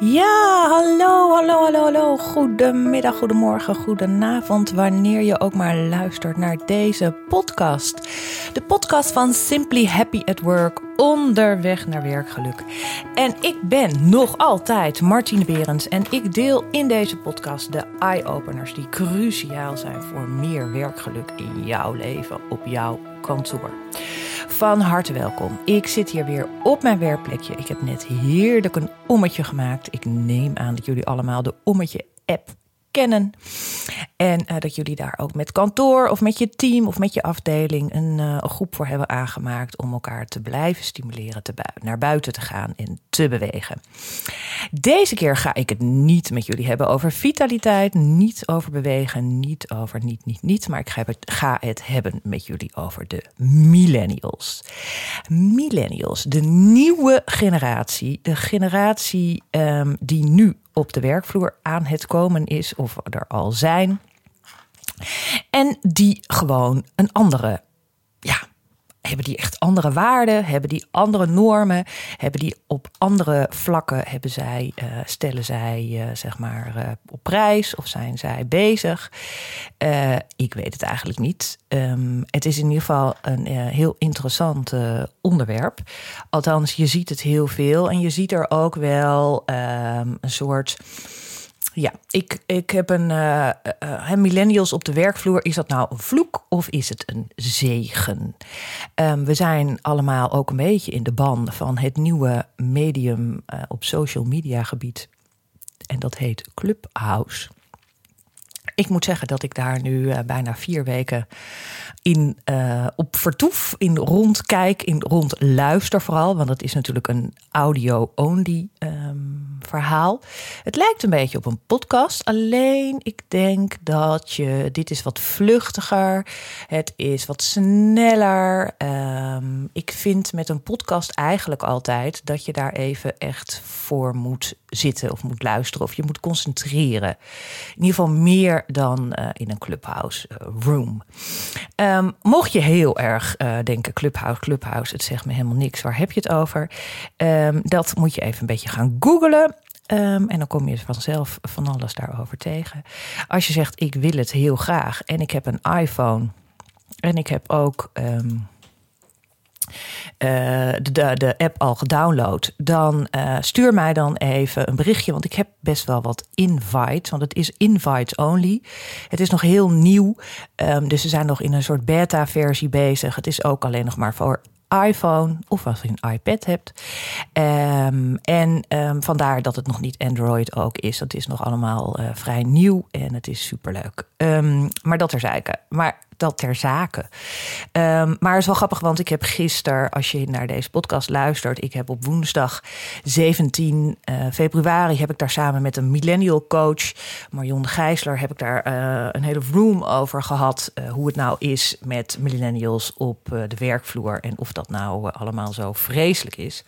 Ja, hallo, hallo, hallo, hallo. Goedemiddag, goedemorgen, goedenavond. Wanneer je ook maar luistert naar deze podcast. De podcast van Simply Happy at Work, onderweg naar werkgeluk. En ik ben nog altijd Martine Berends en ik deel in deze podcast de eye-openers die cruciaal zijn voor meer werkgeluk in jouw leven, op jouw kantoor. Van harte welkom. Ik zit hier weer op mijn werkplekje. Ik heb net heerlijk een ommetje gemaakt. Ik neem aan dat jullie allemaal de ommetje app kennen. En uh, dat jullie daar ook met kantoor of met je team of met je afdeling een, een groep voor hebben aangemaakt om elkaar te blijven stimuleren, te naar buiten te gaan en te bewegen. Deze keer ga ik het niet met jullie hebben over vitaliteit, niet over bewegen, niet over niet, niet, niet. Maar ik ga het, ga het hebben met jullie over de millennials. Millennials, de nieuwe generatie, de generatie um, die nu op de werkvloer aan het komen is of er al zijn. En die gewoon een andere, hebben die echt andere waarden, hebben die andere normen, hebben die op andere vlakken, hebben zij, uh, stellen zij uh, zeg maar uh, op prijs of zijn zij bezig? ik weet het eigenlijk niet. Um, het is in ieder geval een heel interessant onderwerp. Althans, je ziet het heel veel en je ziet er ook wel um, een soort ja, ik, ik heb een uh, uh, millennials op de werkvloer. Is dat nou een vloek of is het een zegen? Um, we zijn allemaal ook een beetje in de ban van het nieuwe medium uh, op social media gebied. En dat heet Clubhouse. Ik moet zeggen dat ik daar nu bijna vier weken in op vertoef, in rondkijk, in rondluister vooral. Want het is natuurlijk een audio-only um, verhaal. Het lijkt een beetje op een podcast. Alleen ik denk dat je. Dit is wat vluchtiger. Het is wat sneller. Um, ik vind met een podcast eigenlijk altijd dat je daar even echt voor moet zitten of moet luisteren of je moet concentreren. In ieder geval meer dan uh, in een clubhouse uh, room. Um, mocht je heel erg uh, denken clubhouse, clubhouse, het zegt me helemaal niks. Waar heb je het over? Um, dat moet je even een beetje gaan googlen. Um, en dan kom je vanzelf van alles daarover tegen. Als je zegt ik wil het heel graag en ik heb een iPhone en ik heb ook um, uh, de, de app al gedownload, dan uh, stuur mij dan even een berichtje. Want ik heb best wel wat invites, want het is invites only. Het is nog heel nieuw, um, dus ze zijn nog in een soort beta-versie bezig. Het is ook alleen nog maar voor iPhone of als je een iPad hebt. Um, en um, vandaar dat het nog niet Android ook is. Dat is nog allemaal uh, vrij nieuw en het is superleuk. Um, maar dat er zaken. Maar dat ter zake. Um, maar het is wel grappig, want ik heb gisteren, als je naar deze podcast luistert, ik heb op woensdag 17 uh, februari heb ik daar samen met een millennial coach, Marion Gijsler, heb ik daar uh, een hele room over gehad. Uh, hoe het nou is met millennials op de werkvloer en of dat nou allemaal zo vreselijk is.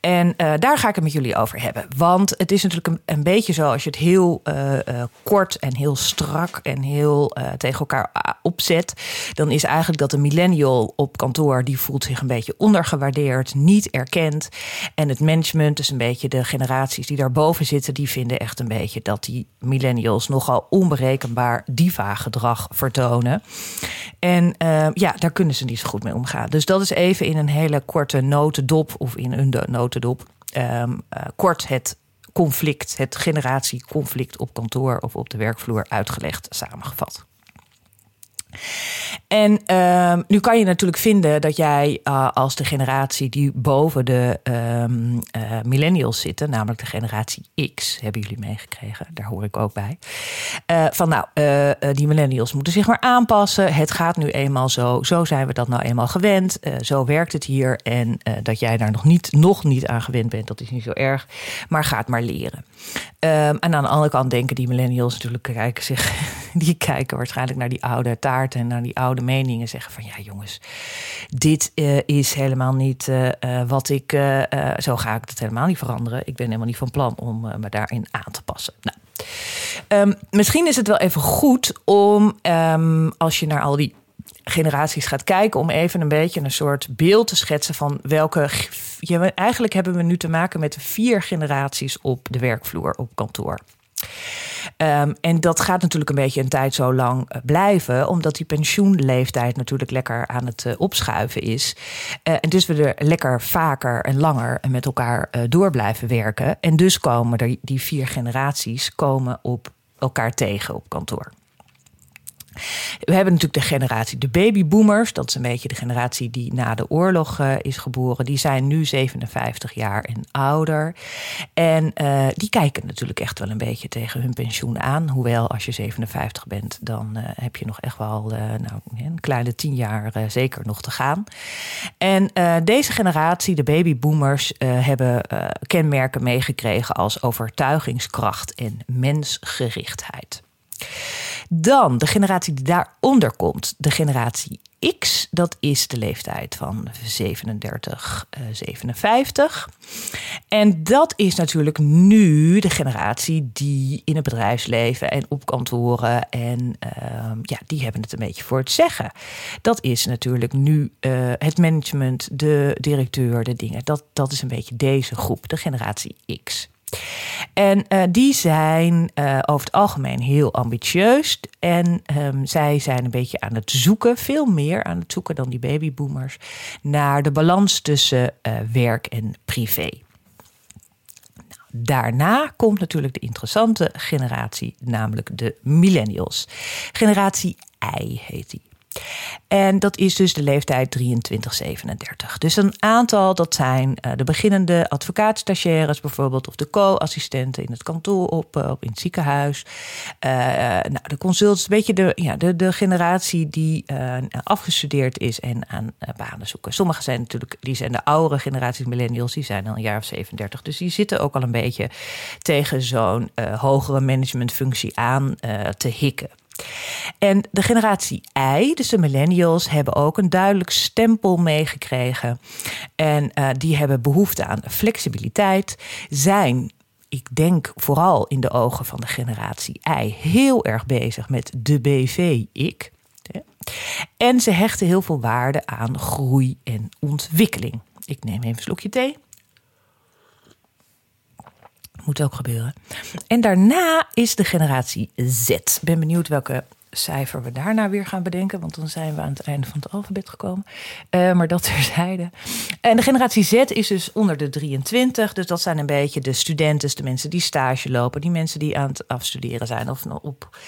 En daar ga ik het met jullie over hebben. Want het is natuurlijk een, een beetje zo als je het heel kort en heel strak en heel tegen elkaar op opzet, dan is eigenlijk dat een millennial op kantoor die voelt zich een beetje ondergewaardeerd, niet erkend. En het management, dus een beetje de generaties die daarboven zitten, die vinden echt een beetje dat die millennials nogal onberekenbaar diva-gedrag vertonen. En uh, ja, daar kunnen ze niet zo goed mee omgaan. Dus dat is even in een hele korte notendop of in een notendop. Um, uh, kort het conflict, het generatieconflict op kantoor of op de werkvloer uitgelegd, samengevat. En uh, nu kan je natuurlijk vinden dat jij uh, als de generatie die boven de um, uh, millennials zitten, namelijk de generatie X, hebben jullie meegekregen, daar hoor ik ook bij. Uh, van nou, die millennials moeten zich maar aanpassen. Het gaat nu eenmaal zo. Zo zijn we dat nou eenmaal gewend. zo werkt het hier. En dat jij daar nog niet, nog niet aan gewend bent, dat is niet zo erg. Maar ga het maar leren. Um, en aan de andere kant denken die millennials natuurlijk kijken zich, die kijken waarschijnlijk naar die oude taart en naar die oude meningen. Zeggen van ja, jongens, dit uh, is helemaal niet uh, uh, wat ik. zo ga ik het helemaal niet veranderen. Ik ben helemaal niet van plan om me daarin aan te passen. Nou, um, misschien is het wel even goed om um, als je naar al die generaties gaat kijken om even een beetje een soort beeld te schetsen van welke. Ja, eigenlijk hebben we nu te maken met vier generaties op de werkvloer op kantoor. Ehm, en dat gaat natuurlijk een beetje een tijd zo lang eh, blijven, omdat die pensioenleeftijd natuurlijk lekker aan het uh, opschuiven is. Uh, en dus we er lekker vaker en langer met elkaar door blijven werken. En dus komen die vier generaties komen op elkaar tegen op kantoor. We hebben natuurlijk de generatie, de babyboomers. Dat is een beetje de generatie die na de oorlog uh, is geboren. Die zijn nu 57 jaar en ouder. En uh, die kijken natuurlijk echt wel een beetje tegen hun pensioen aan. Hoewel, als je 57 bent, dan uh, heb je nog echt wel nou, een kleine 10 jaar zeker nog te gaan. En deze generatie, de babyboomers, hebben kenmerken meegekregen als overtuigingskracht en mensgerichtheid. Dan de generatie die daaronder komt, de generatie X. Dat is de leeftijd van 37, uh, 57. En dat is natuurlijk nu de generatie die in het bedrijfsleven en op kantoren en uh, ja, die hebben het een beetje voor het zeggen. Dat is natuurlijk nu uh, het management, de directeur, de dingen. Dat, dat is een beetje deze groep, de generatie X. En uh, die zijn uh, over het algemeen heel ambitieus. En um, zij zijn een beetje aan het zoeken, veel meer aan het zoeken dan die babyboomers, naar de balans tussen uh, werk en privé. Daarna komt natuurlijk de interessante generatie, namelijk de millennials. Generatie I heet die. En dat is dus de leeftijd 2337. Dus een aantal, dat zijn uh, de beginnende advocaatstagiaires bijvoorbeeld, of de co-assistenten in het kantoor op, uh, in het ziekenhuis. Uh, nou, de consultants, een beetje de, ja, de, de generatie die afgestudeerd is en aan banen zoeken. Sommigen zijn natuurlijk, die zijn de oudere generaties millennials, die zijn al een jaar of 37. Dus die zitten ook al een beetje tegen zo'n hogere managementfunctie aan te hikken. En de generatie I, dus de millennials, hebben ook een duidelijk stempel meegekregen. En uh, die hebben behoefte aan flexibiliteit, zijn ik denk vooral in de ogen van de generatie I heel erg bezig met de BV-ik. En ze hechten heel veel waarde aan groei en ontwikkeling. Ik neem even een slokje thee. Moet ook gebeuren. En daarna is de generatie Z. Ben benieuwd welke cijfer we daarna weer gaan bedenken. Want dan zijn we aan het einde van het alfabet gekomen. Uh, maar dat terzijde. En de generatie Z is dus onder de 23. Dus dat zijn een beetje de studenten, de mensen die stage lopen. Die mensen die aan het afstuderen zijn. Of op,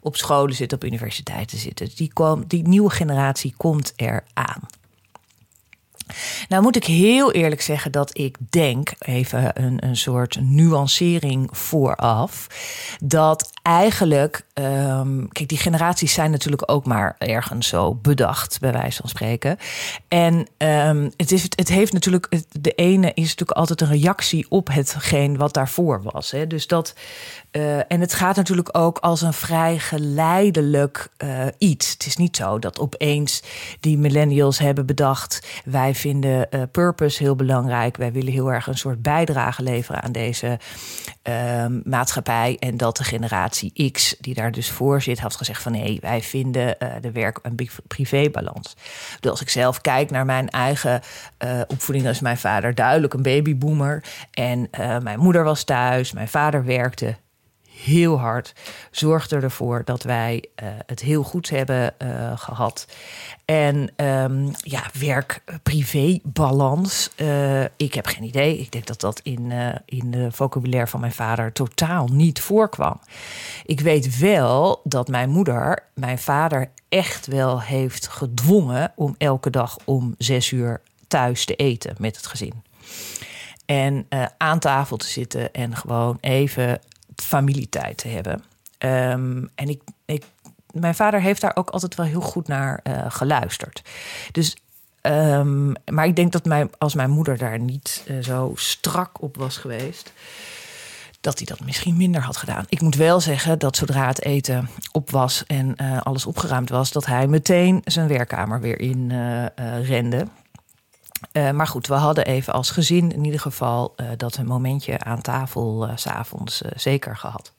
op scholen zitten, op universiteiten zitten. Die, kom, die nieuwe generatie komt eraan. Nou moet ik heel eerlijk zeggen dat ik denk, even een, een soort nuancering vooraf, dat eigenlijk, um, kijk, die generaties zijn natuurlijk ook maar ergens zo bedacht, bij wijze van spreken. En um, het, is, het heeft natuurlijk, de ene is natuurlijk altijd een reactie op hetgeen wat daarvoor was. Hè. Dus dat, uh, en het gaat natuurlijk ook als een vrij geleidelijk uh, iets. Het is niet zo dat opeens die millennials hebben bedacht: wij vinden uh, purpose heel belangrijk. Wij willen heel erg een soort bijdrage leveren aan deze ehm, maatschappij. En dat de generatie X, die daar dus voor zit, had gezegd: van nee, wij vinden de werk- en privébalans. Dus als ik zelf kijk naar mijn eigen opvoeding, dan is mijn vader duidelijk een babyboomer. En mijn moeder was thuis, mijn vader werkte heel hard. Zorgde ervoor dat wij uh, het heel goed hebben uh, gehad. En um, ja, werk-privé-balans. Uh, ik heb geen idee. Ik denk dat dat in, in de vocabulaire van mijn vader totaal niet voorkwam. Ik weet wel dat mijn moeder mijn vader echt wel heeft gedwongen om elke dag om zes uur thuis te eten met het gezin. En aan tafel te zitten en gewoon even familietijd te hebben. Um, en ik, mijn vader heeft daar ook altijd wel heel goed naar uh, geluisterd. Dus, um, maar ik denk dat mijn, als mijn moeder daar niet uh, zo strak op was geweest, dat hij dat misschien minder had gedaan. Ik moet wel zeggen dat zodra het eten op was en uh, alles opgeruimd was, dat hij meteen zijn werkkamer weer in rende. Uh, maar goed, we hadden even als gezin in ieder geval uh, dat een momentje aan tafel uh, s'avonds zeker gehad.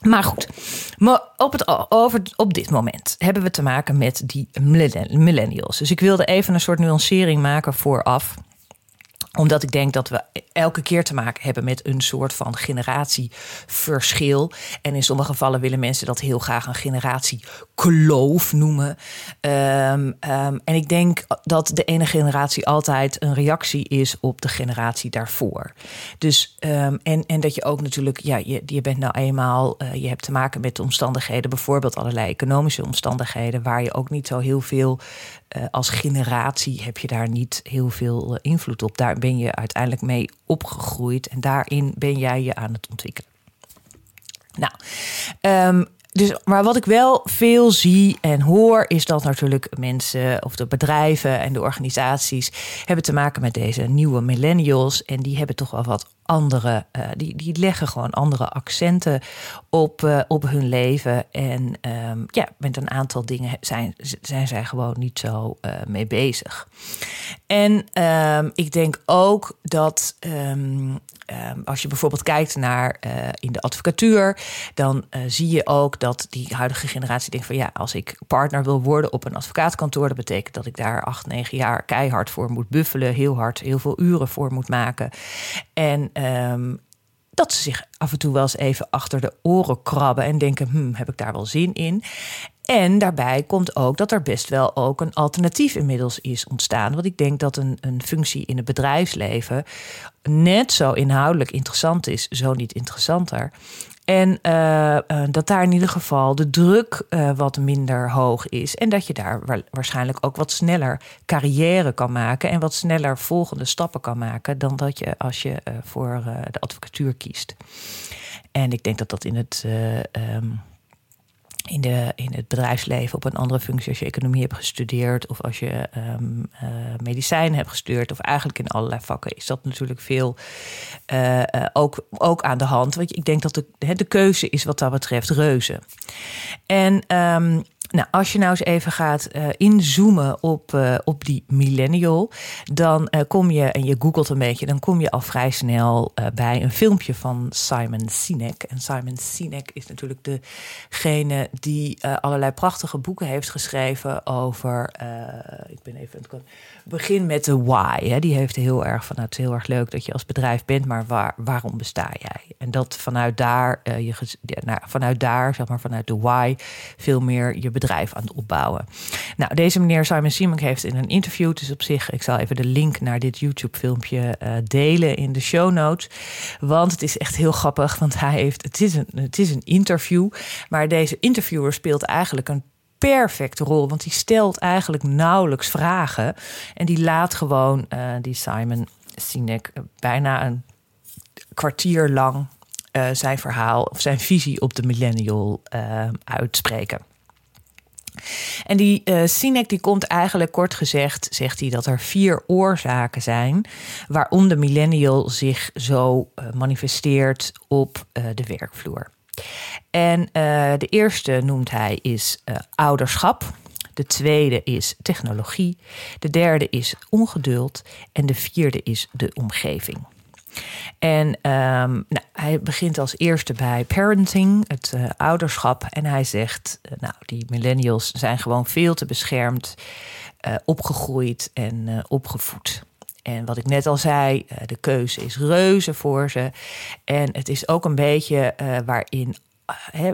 Maar goed, maar op, het, over, op dit moment hebben we te maken met die millennials. Dus ik wilde even een soort nuancering maken vooraf omdat ik denk dat we elke keer te maken hebben met een soort van generatieverschil. En in sommige gevallen willen mensen dat heel graag een generatiekloof noemen. Um, en ik denk dat de ene generatie altijd een reactie is op de generatie daarvoor. Dus, um, en, en dat je ook natuurlijk, ja, je, je bent nou eenmaal, uh, je hebt te maken met omstandigheden, bijvoorbeeld allerlei economische omstandigheden, waar je ook niet zo heel veel uh, als generatie heb je daar niet heel veel invloed op. Daar ben je uiteindelijk mee opgegroeid en daarin ben jij je aan het ontwikkelen. Nou, um, dus, maar wat ik wel veel zie en hoor, is dat natuurlijk mensen of de bedrijven en de organisaties hebben te maken met deze nieuwe millennials. En die hebben toch wel wat andere, uh, die, die leggen gewoon andere accenten op, uh, op hun leven. En um, ja, met een aantal dingen zijn, zijn zij gewoon niet zo uh, mee bezig. En um, ik denk ook dat um, als je bijvoorbeeld kijkt naar in de advocatuur, dan zie je ook dat die huidige generatie denkt van ja, als ik partner wil worden op een advocaatkantoor, dat betekent dat ik daar acht, negen jaar keihard voor moet buffelen, heel hard, heel veel uren voor moet maken. En um, dat ze zich af en toe wel eens even achter de oren krabben en denken: hm, heb ik daar wel zin in? En daarbij komt ook dat er best wel ook een alternatief inmiddels is ontstaan. Want ik denk dat een, een functie in het bedrijfsleven net zo inhoudelijk interessant is, zo niet interessanter. En uh, dat daar in ieder geval de druk uh, wat minder hoog is. En dat je daar waarschijnlijk ook wat sneller carrière kan maken. En wat sneller volgende stappen kan maken. dan dat je als je voor de advocatuur kiest. En ik denk dat dat in het. Um, in, de, in het bedrijfsleven op een andere functie als je economie hebt gestudeerd of als je um, uh, medicijn hebt gestudeerd of eigenlijk in allerlei vakken is dat natuurlijk veel uh, uh, ook, ook aan de hand. Want ik denk dat de, de keuze is wat dat betreft reuze. En um, nou, als je nou eens even gaat uh, inzoomen op, uh, op die millennial, dan uh, kom je, en je googelt een beetje, dan kom je al vrij snel bij een filmpje van Simon Sinek. En Simon Sinek is natuurlijk degene die allerlei prachtige boeken heeft geschreven over, ik ben even begin met de why. Hè. Die heeft heel erg van, nou, het is heel erg leuk dat je als bedrijf bent, maar waar, waarom besta jij? En dat vanuit daar, je, nou, vanuit daar, zeg maar vanuit de why, veel meer je bedrijf aan het opbouwen. Nou, deze meneer Simon Simek heeft in een interview, dus op zich, ik zal even de link naar dit YouTube-filmpje uh, delen in de show notes. Want het is echt heel grappig, want hij heeft, het is een, het is een interview, maar deze interviewer speelt eigenlijk een perfecte rol. Want die stelt eigenlijk nauwelijks vragen. En die laat gewoon uh, die Simon Sinek uh, bijna een kwartier lang uh, zijn verhaal of zijn visie op de millennial uitspreken. En die uh, Sinek die komt eigenlijk kort gezegd, zegt hij dat er vier oorzaken zijn waarom de millennial zich zo manifesteert op de werkvloer. En de eerste noemt hij is ouderschap. De tweede is technologie. De derde is ongeduld. En de vierde is de omgeving. En um, nou, hij begint als eerste bij parenting, het uh, ouderschap. En hij zegt, nou, die millennials zijn gewoon veel te beschermd, opgegroeid en opgevoed. En wat ik net al zei, de keuze is reuze voor ze. En het is ook een beetje waarin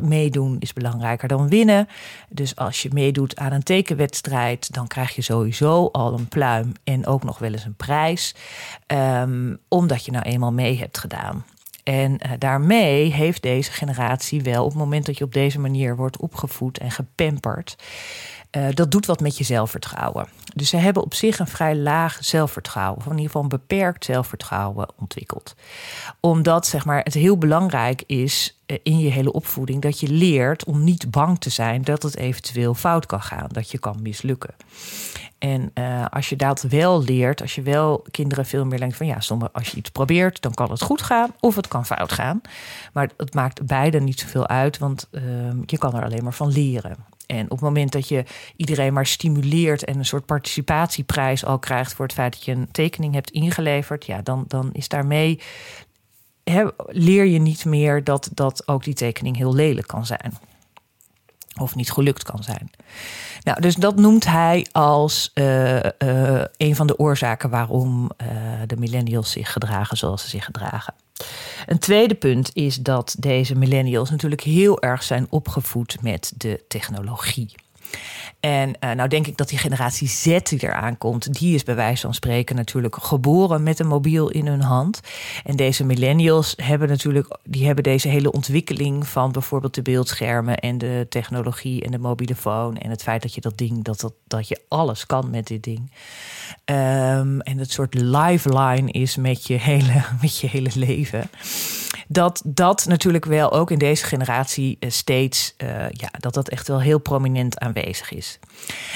meedoen is belangrijker dan winnen. Dus als je meedoet aan een tekenwedstrijd, dan krijg je sowieso al een pluim en ook nog wel eens een prijs. Um, omdat je nou eenmaal mee hebt gedaan. En daarmee heeft deze generatie wel, op het moment dat je op deze manier wordt opgevoed en gepamperd, uh, dat doet wat met je zelfvertrouwen. Dus ze hebben op zich een vrij laag zelfvertrouwen, of in ieder geval een beperkt zelfvertrouwen ontwikkeld. Omdat zeg maar, het heel belangrijk is uh, in je hele opvoeding dat je leert om niet bang te zijn dat het eventueel fout kan gaan, dat je kan mislukken. En uh, als je dat wel leert, als je wel kinderen veel meer denkt van ja, sommige, als je iets probeert, dan kan het goed gaan of het kan fout gaan. Maar het maakt beide niet zoveel uit, want uh, je kan er alleen maar van leren. En op het moment dat je iedereen maar stimuleert en een soort participatieprijs al krijgt voor het feit dat je een tekening hebt ingeleverd, ja, dan, dan is daarmee leer je niet meer dat, dat ook die tekening heel lelijk kan zijn. Of niet gelukt kan zijn. Nou, dus dat noemt hij als uh, uh, een van de oorzaken waarom uh, de millennials zich gedragen zoals ze zich gedragen. Een tweede punt is dat deze millennials natuurlijk heel erg zijn opgevoed met de technologie. En uh, nou denk ik dat die generatie Z die eraan komt, die is bij wijze van spreken natuurlijk geboren met een mobiel in hun hand. En deze millennials hebben natuurlijk, die hebben deze hele ontwikkeling van bijvoorbeeld de beeldschermen en de technologie en de mobiele phone en het feit dat je dat ding, dat, dat, dat je alles kan met dit ding. Um, en het soort lifeline is met je hele, met je hele leven dat dat natuurlijk wel ook in deze generatie eh, steeds, uh, ja, dat dat echt wel heel prominent aanwezig is.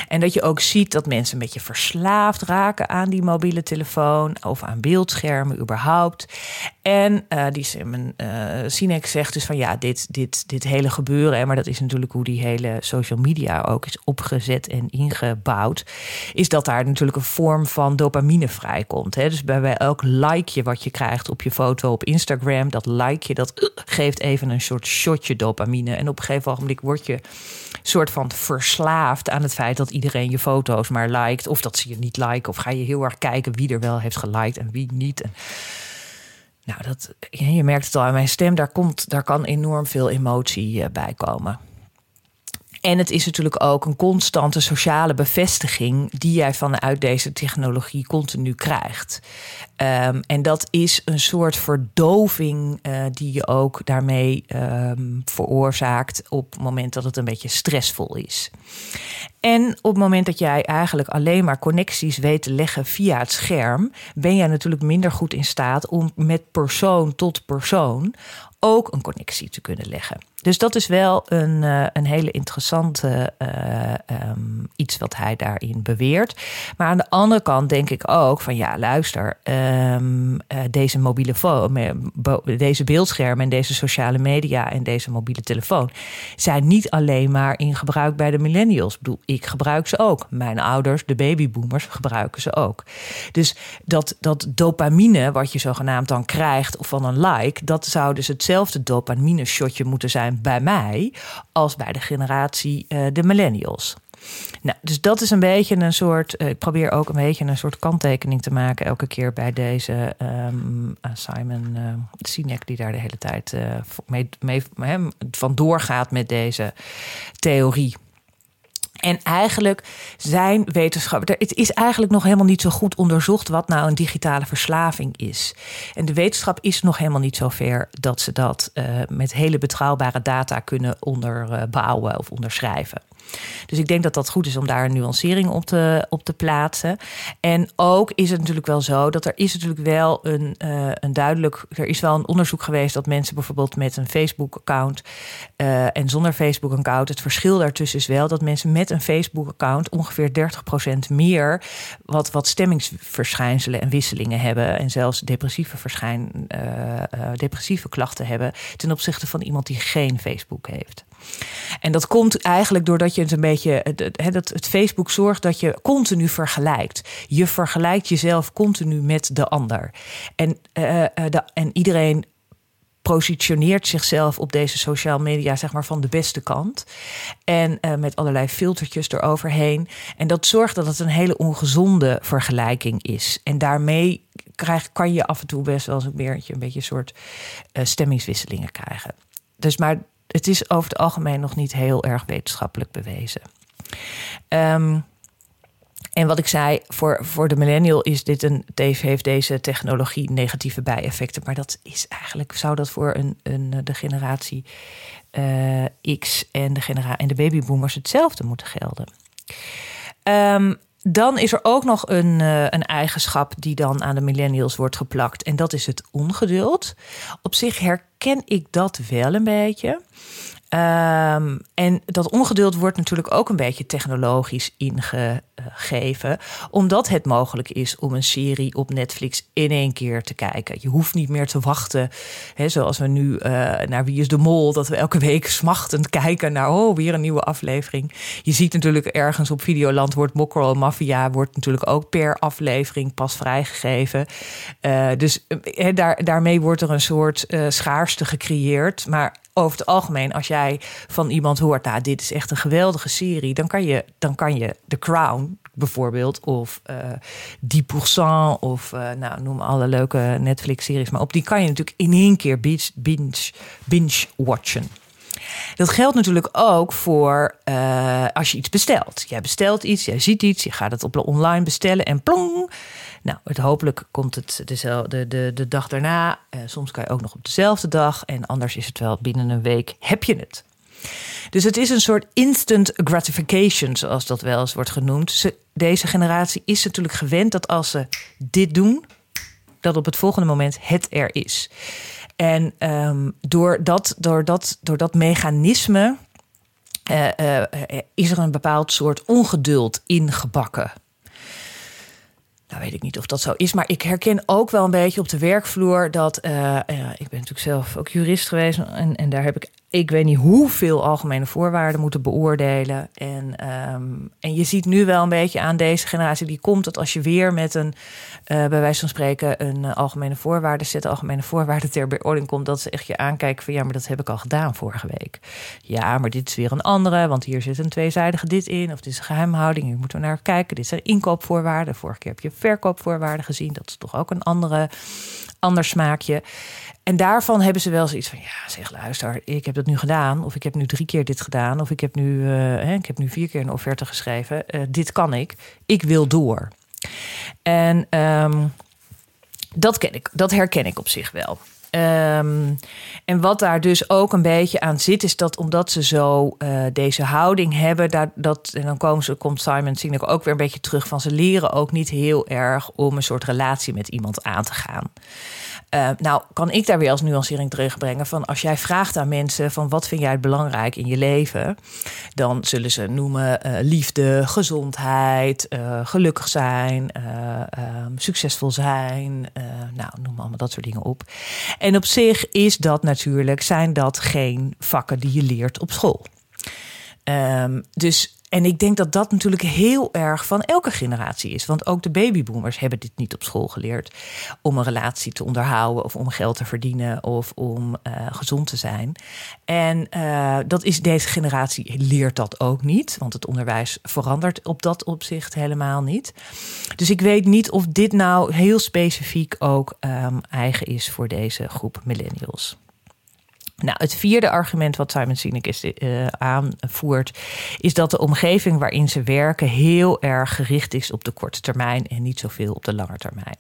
En dat je ook ziet dat mensen een beetje verslaafd raken aan die mobiele telefoon of aan beeldschermen überhaupt. En uh, die uh, Sinek zegt dus van ja, dit, dit, dit hele gebeuren, maar dat is natuurlijk hoe die hele social media ook is opgezet en ingebouwd, is dat daar natuurlijk een vorm van dopamine vrijkomt. Hè? Dus bij elk likeje wat je krijgt op je foto op Instagram, dat dat geeft even een soort shotje dopamine. En op een gegeven ogenblik word je soort van verslaafd aan het feit dat iedereen je foto's maar liked. Of dat ze je niet liken. Of ga je heel erg kijken wie er wel heeft geliked en wie niet. nou, dat, je merkt het al aan mijn stem. Daar, komt, daar kan enorm veel emotie eh, bij komen. En het is natuurlijk ook een constante sociale bevestiging die jij vanuit deze technologie continu krijgt. Um, en dat is een soort verdoving uh, die je ook daarmee um, veroorzaakt op het moment dat het een beetje stressvol is. En op het moment dat jij eigenlijk alleen maar connecties weet te leggen via het scherm, ben jij natuurlijk minder goed in staat om met persoon tot persoon ook een connectie te kunnen leggen. Dus dat is wel een, uh, een hele interessante uh, um, iets wat hij daarin beweert. Maar aan de andere kant denk ik ook van ja, luister, um, uh, deze mobiele deze beeldschermen en deze sociale media en deze mobiele telefoon zijn niet alleen maar in gebruik bij de millennials. Ik bedoel, ik gebruik ze ook. Mijn ouders, de babyboomers, gebruiken ze ook. Dus dat, dat dopamine, wat je zogenaamd dan krijgt of van een like, dat zou dus hetzelfde dopamine shotje moeten zijn bij mij als bij de generatie uh, de millennials. Nou, dus dat is een beetje een soort. Uh, ik probeer ook een beetje een soort kanttekening te maken elke keer bij deze um, Simon uh, Sinek, die daar de hele tijd mee, mee van doorgaat met deze theorie. En eigenlijk zijn wetenschappers. Het is eigenlijk nog helemaal niet zo goed onderzocht wat nou een digitale verslaving is. En de wetenschap is nog helemaal niet zo ver dat ze dat uh, met hele betrouwbare data kunnen onderbouwen of onderschrijven. Dus ik denk dat dat goed is om daar een nuancering op te, op te plaatsen. En ook is het natuurlijk wel zo dat er is natuurlijk wel een, uh, een duidelijk... Er is wel een onderzoek geweest dat mensen bijvoorbeeld met een Facebook-account... Uh, en zonder Facebook-account, het verschil daartussen is wel... dat mensen met een Facebook-account ongeveer 30% meer... Wat, wat stemmingsverschijnselen en wisselingen hebben... en zelfs depressieve, verschijn, uh, depressieve klachten hebben... ten opzichte van iemand die geen Facebook heeft. En dat komt eigenlijk doordat je het een beetje. Het, Facebook zorgt dat je continu vergelijkt. Je vergelijkt jezelf continu met de ander. En, uh, de, en iedereen positioneert zichzelf op deze social media zeg maar van de beste kant en met allerlei filtertjes eroverheen en dat zorgt dat het een hele ongezonde vergelijking is en daarmee krijg, kan je af en toe best wel eens een beetje een beetje een soort stemmingswisselingen krijgen dus maar het is over het algemeen nog niet heel erg wetenschappelijk bewezen. Um, en wat ik zei, voor, voor de millennial is dit een, heeft deze technologie negatieve bijeffecten. Maar dat is eigenlijk, zou dat voor een, een, de generatie uh, X en de, genera en de babyboomers hetzelfde moeten gelden. Um, dan is er ook nog een, uh, een eigenschap die dan aan de millennials wordt geplakt. En dat is het ongeduld. Op zich herken ik dat wel een beetje. Ehm, en dat ongeduld wordt natuurlijk ook een beetje technologisch ingegeven, omdat het mogelijk is om een serie op Netflix in één keer te kijken. Je hoeft niet meer te wachten, hè, zoals we nu uh, naar Wie is de Mol, dat we elke week smachtend kijken naar, oh, weer een nieuwe aflevering. Je ziet natuurlijk ergens op Videoland wordt Mokro Mafia wordt natuurlijk ook per aflevering pas vrijgegeven. Uh, dus uh, daar, daarmee wordt er een soort schaarste gecreëerd. Maar over het algemeen, als jij van iemand hoort, nou, dit is echt een geweldige serie, dan kan je, dan kan je The Crown bijvoorbeeld, of uh, Die Pourcent, of uh, nou, noem alle leuke Netflix-series maar op, die kan je natuurlijk in één keer binge, binge, binge watchen. Dat geldt natuurlijk ook voor uh, als je iets bestelt. Jij bestelt iets, jij ziet iets, je gaat het op online bestellen en plong. Nou, het, hopelijk komt het dezelfde, de, de dag daarna. Uh, soms kan je ook nog op dezelfde dag. En anders is het wel binnen een week heb je het. Dus het is een soort instant gratification, zoals dat wel eens wordt genoemd. Ze, deze generatie is natuurlijk gewend dat als ze dit doen, dat op het volgende moment het er is. En um, door, dat, door, dat, door dat mechanisme uh, uh, is er een bepaald soort ongeduld ingebakken. Nou weet ik niet of dat zo is, maar ik herken ook wel een beetje op de werkvloer dat uh, uh, ik ben natuurlijk zelf ook jurist geweest en, en daar heb ik ik weet niet hoeveel algemene voorwaarden moeten beoordelen. En, um, en je ziet nu wel een beetje aan deze generatie die komt dat als je weer met een, bij wijze van spreken, een uh, algemene voorwaarde zet, algemene voorwaarden ter beoordeling komt, dat ze echt je aankijken van ja, maar dat heb ik al gedaan vorige week. Ja, maar dit is weer een andere, want hier zit een tweezijdige dit in, of dit is een geheimhouding, hier moeten we naar kijken. Dit zijn inkoopvoorwaarden. Vorige keer heb je verkoopvoorwaarden gezien, dat is toch ook een andere, ander smaakje. En daarvan hebben ze wel zoiets van: ja, zeg luister, ik heb dat nu gedaan. Of ik heb nu drie keer dit gedaan. Of ik heb nu, uh, hè, ik heb nu vier keer een offerte geschreven. Dit kan ik. Ik wil door. En um, dat ken ik, dat herken ik op zich wel. Um, en wat daar dus ook een beetje aan zit, is dat omdat ze zo uh, deze houding hebben, dat, en dan komen ze, komt Simon Sinek ook weer een beetje terug van ze leren ook niet heel erg om een soort relatie met iemand aan te gaan. Uh, nou, kan ik daar weer als nuancering terugbrengen van als jij vraagt aan mensen van wat vind jij belangrijk in je leven, dan zullen ze noemen uh, liefde, gezondheid, uh, gelukkig zijn, um, succesvol zijn, nou, noem allemaal dat soort dingen op. En op zich is dat natuurlijk, zijn dat geen vakken die je leert op school. Um, dus en ik denk dat dat natuurlijk heel erg van elke generatie is. Want ook de babyboomers hebben dit niet op school geleerd. Om een relatie te onderhouden, of om geld te verdienen, of om uh, gezond te zijn. En uh, dat is deze generatie leert dat ook niet. Want het onderwijs verandert op dat opzicht helemaal niet. Dus ik weet niet of dit nou heel specifiek ook um, eigen is voor deze groep millennials. Nou, het vierde argument wat Simon Sinek is, uh, aanvoert, is dat de omgeving waarin ze werken heel erg gericht is op de korte termijn en niet zoveel op de lange termijn.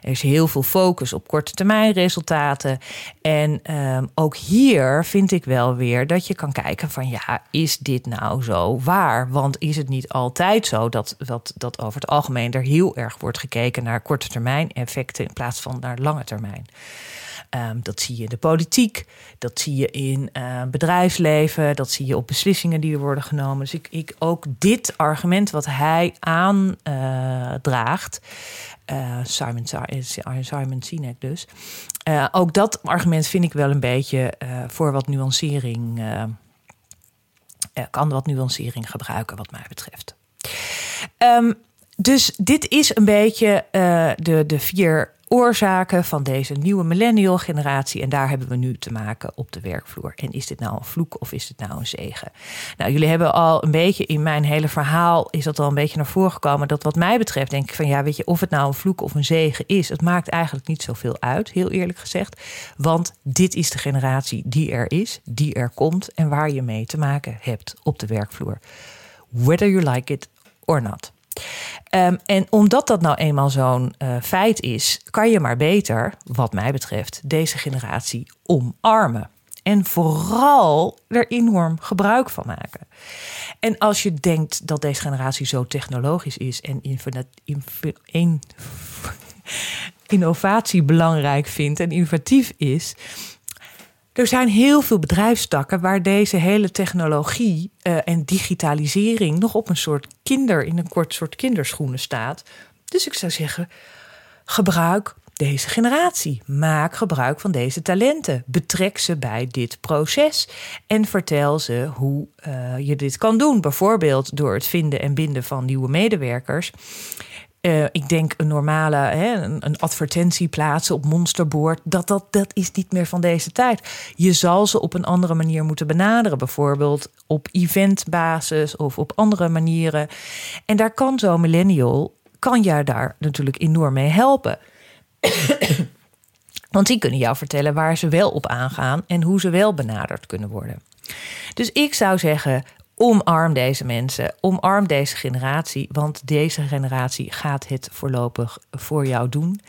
Er is heel veel focus op korte termijn resultaten. En um, ook hier vind ik wel weer dat je kan kijken van ja, is dit nou zo waar? Want is het niet altijd zo dat, dat, dat over het algemeen er heel erg wordt gekeken naar korte termijn effecten in plaats van naar lange termijn? Um, dat zie je in de politiek, dat zie je in uh, bedrijfsleven, dat zie je op beslissingen die er worden genomen. Dus ik, ik ook dit argument wat hij aandraagt, uh, uh, Simon, Simon Sinek dus, ook dat argument vind ik wel een beetje voor wat nuancering, kan wat nuancering gebruiken wat mij betreft. Um, dus dit is een beetje de, de vier oorzaken van deze nieuwe millennial generatie. En daar hebben we nu te maken op de werkvloer. En is dit nou een vloek of is dit nou een zegen? Nou, jullie hebben al een beetje in mijn hele verhaal is dat al een beetje naar voren gekomen. Dat wat mij betreft denk ik van ja, weet je, of het nou een vloek of een zegen is. Het maakt eigenlijk niet zoveel uit, heel eerlijk gezegd. Want dit is de generatie die er is, die er komt en waar je mee te maken hebt op de werkvloer. Whether you like it or not. Um, en omdat dat nou eenmaal zo'n uh, feit is, kan je maar beter, wat mij betreft, deze generatie omarmen. En vooral er enorm gebruik van maken. En als je denkt dat deze generatie zo technologisch is en in, innovatie belangrijk vindt en innovatief is, er zijn heel veel bedrijfstakken waar deze hele technologie uh, en digitalisering nog op een soort kinder, in een kort soort kinderschoenen staat. Dus ik zou zeggen, gebruik deze generatie. Maak gebruik van deze talenten. Betrek ze bij dit proces en vertel ze hoe uh, je dit kan doen. Bijvoorbeeld door het vinden en binden van nieuwe medewerkers. Uh, ik denk een normale hè, een, een, advertentie plaatsen op monsterboard. Dat, dat, dat is niet meer van deze tijd. Je zal ze op een andere manier moeten benaderen. Bijvoorbeeld op eventbasis of op andere manieren. En daar kan zo'n millennial, kan jij daar natuurlijk enorm mee helpen. Want die kunnen jou vertellen waar ze wel op aangaan en hoe ze wel benaderd kunnen worden. Dus ik zou zeggen, omarm deze mensen, omarm deze generatie, want deze generatie gaat het voorlopig voor jou doen.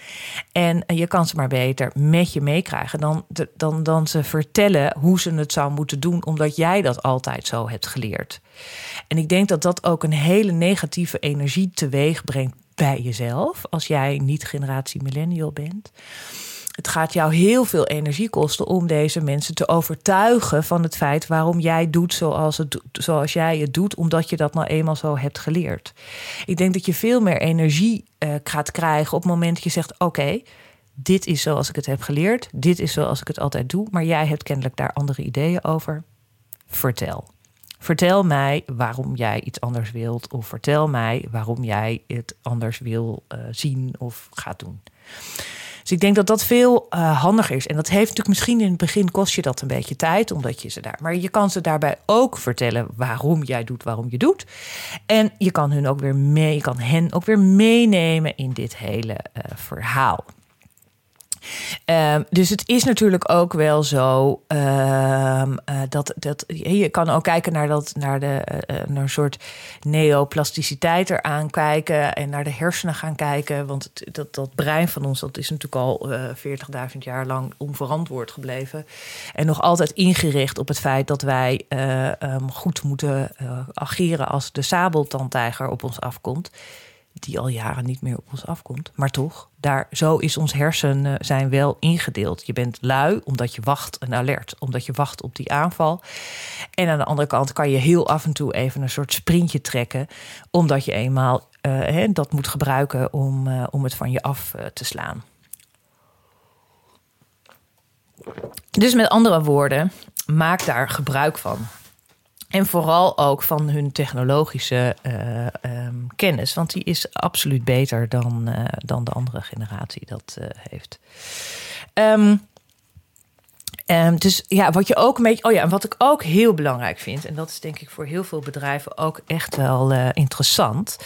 En je kan ze maar beter met je meekrijgen dan, dan, dan ze vertellen hoe ze het zou moeten doen, omdat jij dat altijd zo hebt geleerd. En ik denk dat dat ook een hele negatieve energie teweeg brengt bij jezelf, als jij niet generatie millennial bent. Het gaat jou heel veel energie kosten om deze mensen te overtuigen van het feit waarom jij doet zoals, het, zoals jij het doet, omdat je dat nou eenmaal zo hebt geleerd. Ik denk dat je veel meer energie uh, gaat krijgen op het moment dat je zegt: Oké, dit is zoals ik het heb geleerd, dit is zoals ik het altijd doe, maar jij hebt kennelijk daar andere ideeën over. Vertel. Vertel mij waarom jij iets anders wilt, of vertel mij waarom jij het anders wil uh, zien of gaat doen. Dus ik denk dat dat veel uh, handiger is. En dat heeft natuurlijk misschien in het begin kost je dat een beetje tijd, omdat je ze daar. Maar je kan ze daarbij ook vertellen waarom jij doet waarom je doet. En je kan hun ook weer mee, je kan hen ook weer meenemen in dit hele uh, verhaal. Um, dus het is natuurlijk ook wel zo um, uh, dat, dat je kan ook kijken naar, dat, naar, de, uh, naar een soort neoplasticiteit eraan kijken en naar de hersenen gaan kijken. Want dat, dat brein van ons dat is natuurlijk al uh, 40.000 jaar lang onverantwoord gebleven. En nog altijd ingericht op het feit dat wij um, goed moeten ageren als de sabeltandtijger op ons afkomt die al jaren niet meer op ons afkomt. Maar toch, daar, zo is ons hersenen zijn wel ingedeeld. Je bent lui omdat je wacht een alert, omdat je wacht op die aanval. En aan de andere kant kan je heel af en toe even een soort sprintje trekken, omdat je eenmaal uh, dat moet gebruiken om, uh, om het van je af te slaan. Dus met andere woorden, maak daar gebruik van. En vooral ook van hun technologische uh, um, kennis. Want die is absoluut beter dan, uh, dan de andere generatie dat uh, heeft. Um, Um, dus ja, wat je ook een beetje. Oh ja, en wat ik ook heel belangrijk vind, en dat is denk ik voor heel veel bedrijven ook echt wel uh, interessant,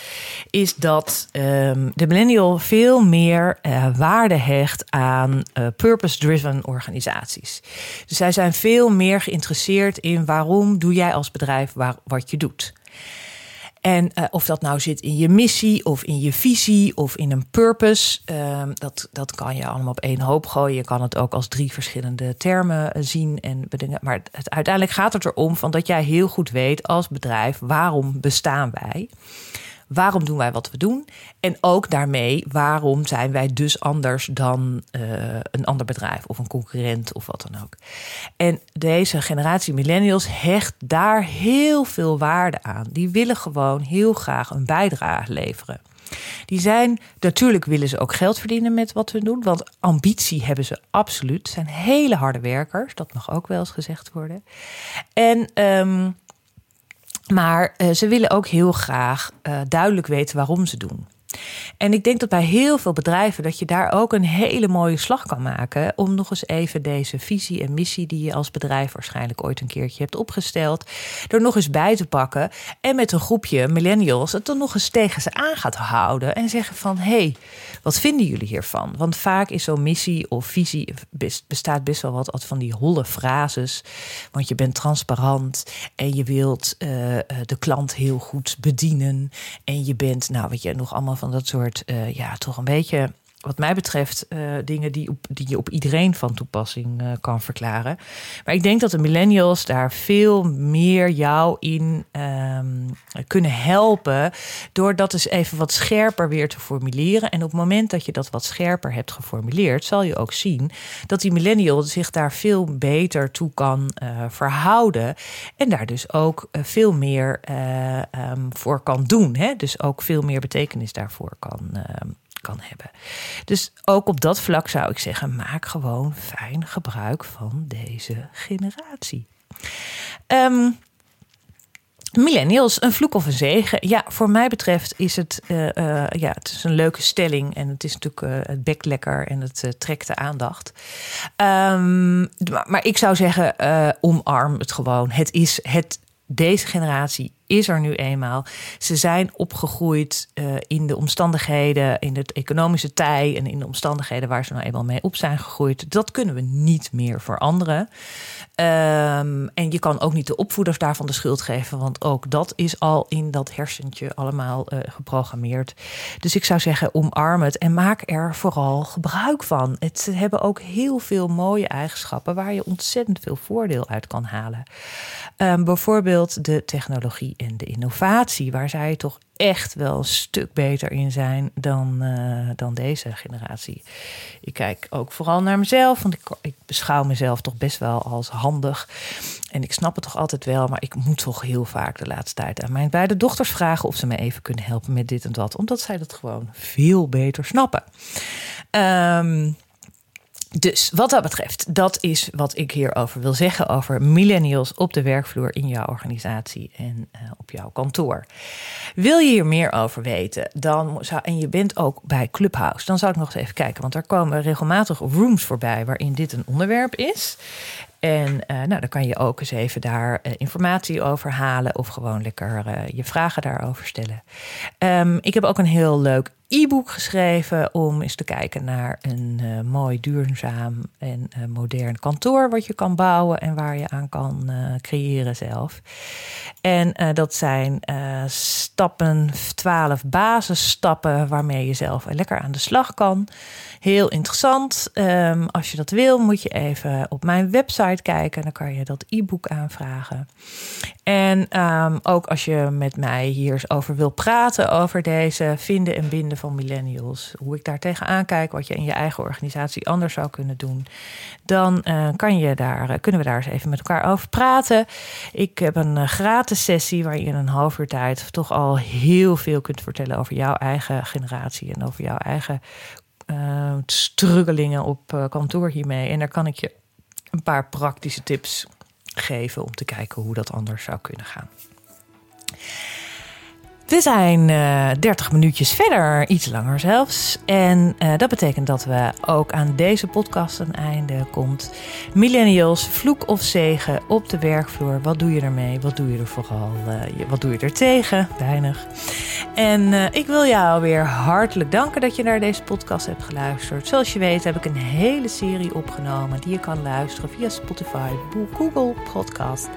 is dat um, de millennial veel meer uh, waarde hecht aan uh, purpose-driven organisaties. Dus zij zijn veel meer geïnteresseerd in waarom doe jij als bedrijf waar, wat je doet. En uh, of dat nou zit in je missie of in je visie of in een purpose, uh, dat, dat kan je allemaal op één hoop gooien. Je kan het ook als drie verschillende termen eh, zien en bedingen. Maar uiteindelijk gaat het erom van dat jij heel goed weet als bedrijf waarom bestaan wij. Waarom doen wij wat we doen? En ook daarmee, waarom zijn wij dus anders dan uh, een ander bedrijf of een concurrent of wat dan ook? En deze generatie millennials hecht daar heel veel waarde aan. Die willen gewoon heel graag een bijdrage leveren. Die zijn, natuurlijk willen ze ook geld verdienen met wat we doen, want ambitie hebben ze absoluut. Ze zijn hele harde werkers, dat mag ook wel eens gezegd worden. En um, maar uh, ze willen ook heel graag uh, duidelijk weten waarom ze doen. En ik denk dat bij heel veel bedrijven dat je daar ook een hele mooie slag kan maken om nog eens even deze visie en missie die je als bedrijf waarschijnlijk ooit een keertje hebt opgesteld, er nog eens bij te pakken en met een groepje millennials het dan nog eens tegen ze aan gaat houden en zeggen van hé, hey, wat vinden jullie hiervan? Want vaak is zo'n missie of visie bestaat best wel wat van die holle frases, want je bent transparant en je wilt uh, de klant heel goed bedienen en je bent, nou wat je nog allemaal van dat soort, uh, ja, toch een beetje wat mij betreft, uh, dingen die, op, die je op iedereen van toepassing uh, kan verklaren. Maar ik denk dat de millennials daar veel meer jou in um, kunnen helpen. Door dat eens even wat scherper weer te formuleren. En op het moment dat je dat wat scherper hebt geformuleerd, zal je ook zien dat die millennial zich daar veel beter toe kan uh, verhouden. En daar dus ook veel meer um, voor kan doen. Hè? Dus ook veel meer betekenis daarvoor kan ehm, kan hebben. Dus ook op dat vlak zou ik zeggen: maak gewoon fijn gebruik van deze generatie. Um, Millennials, een vloek of een zegen? Ja, voor mij betreft is het, uh, uh, ja, het is een leuke stelling. En het is natuurlijk uh, het bek lekker en het trekt de aandacht. Um, maar, maar, ik zou zeggen, omarm het gewoon. Het is het, deze generatie is er nu eenmaal. Ze zijn opgegroeid uh, in de omstandigheden, in het economische tij en in de omstandigheden waar ze nou eenmaal mee op zijn gegroeid. Dat kunnen we niet meer veranderen. Um, en je kan ook niet de opvoeders daarvan de schuld geven, want ook dat is al in dat hersentje allemaal uh, geprogrammeerd. Dus ik zou zeggen, omarm het en maak er vooral gebruik van. Het ze hebben ook heel veel mooie eigenschappen waar je ontzettend veel voordeel uit kan halen. Um, bijvoorbeeld de technologie en de innovatie, waar zij toch echt wel een stuk beter in zijn dan, uh, dan deze generatie. Ik kijk ook vooral naar mezelf, want ik, ik beschouw mezelf toch best wel als handig. En ik snap het toch altijd wel, maar ik moet toch heel vaak de laatste tijd aan mijn beide dochters vragen of ze me even kunnen helpen met dit en dat, omdat zij dat gewoon veel beter snappen. Um, dus wat dat betreft, dat is wat ik hierover wil zeggen over millennials op de werkvloer in jouw organisatie en uh, op jouw kantoor. Wil je hier meer over weten, dan en je bent ook bij Clubhouse, dan zou ik nog eens even kijken, want er komen regelmatig rooms voorbij waarin dit een onderwerp is. En uh, nou, dan kan je ook eens even daar uh, informatie over halen of gewoon lekker uh, je vragen daarover stellen. Um, ik heb ook een heel leuk e-book geschreven om eens te kijken naar een mooi, duurzaam en modern kantoor wat je kan bouwen en waar je aan kan creëren zelf. En dat zijn stappen, 12 basisstappen waarmee je zelf lekker aan de slag kan. Heel interessant. Um, als je dat wil, moet je even op mijn website kijken. Dan kan je dat e-book aanvragen. En um, ook als je met mij hier over wil praten over deze vinden en binden van millennials, hoe ik daar tegenaan kijk, wat je in je eigen organisatie anders zou kunnen doen, dan uh, kan je daar, uh, kunnen we daar eens even met elkaar over praten. Ik heb een uh, gratis sessie waar je in een half uur tijd toch al heel veel kunt vertellen over jouw eigen generatie en over jouw eigen uh, struggelingen op kantoor hiermee. En daar kan ik je een paar praktische tips geven om te kijken hoe dat anders zou kunnen gaan. We zijn uh, 30 minuutjes verder, iets langer zelfs. En uh, dat betekent dat we ook aan deze podcast een einde komt. Millennials, vloek of zegen op de werkvloer. Wat doe je ermee? Wat doe je er vooral? Uh, wat doe je er tegen? Weinig. En ik wil jou weer hartelijk danken dat je naar deze podcast hebt geluisterd. Zoals je weet heb ik een hele serie opgenomen die je kan luisteren via Spotify, Google Podcast.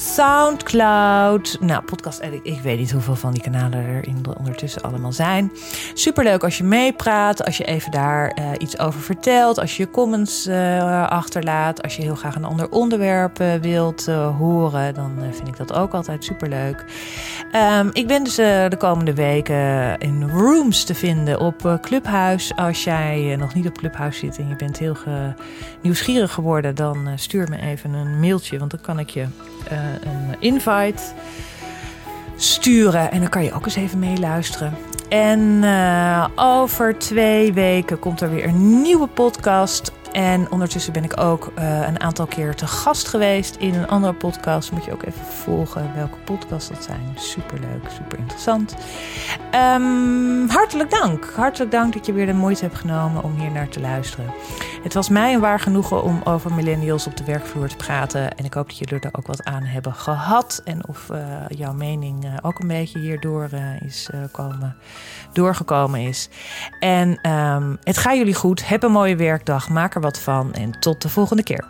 Soundcloud. Nou, podcast. Ik weet niet hoeveel van die kanalen er in ondertussen allemaal zijn. Superleuk als je meepraat. Als je even daar uh, iets over vertelt. Als je comments uh, achterlaat. Als je heel graag een ander onderwerp uh, wilt horen. Dan vind ik dat ook altijd superleuk. Um, ik ben dus de komende weken in rooms te vinden op Clubhuis. Als jij nog niet op Clubhuis zit en je bent heel nieuwsgierig geworden. Dan stuur me even een mailtje. Want dan kan ik je een invite sturen. En dan kan je ook eens even meeluisteren. En uh, over twee weken komt er weer een nieuwe podcast. En ondertussen ben ik ook uh, een aantal keer te gast geweest in een andere podcast. Moet je ook even volgen welke podcasts dat zijn. Superleuk, super interessant. Um, hartelijk dank. Hartelijk dank dat je weer de moeite hebt genomen om hier naar te luisteren. Het was mij een waar genoegen om over millennials op de werkvloer te praten. En ik hoop dat jullie er ook wat aan hebben gehad. En of uh, jouw mening uh, ook een beetje hierdoor uh, is komen, doorgekomen is. En um, het gaat jullie goed. Heb een mooie werkdag. Maak er wat van. En tot de volgende keer.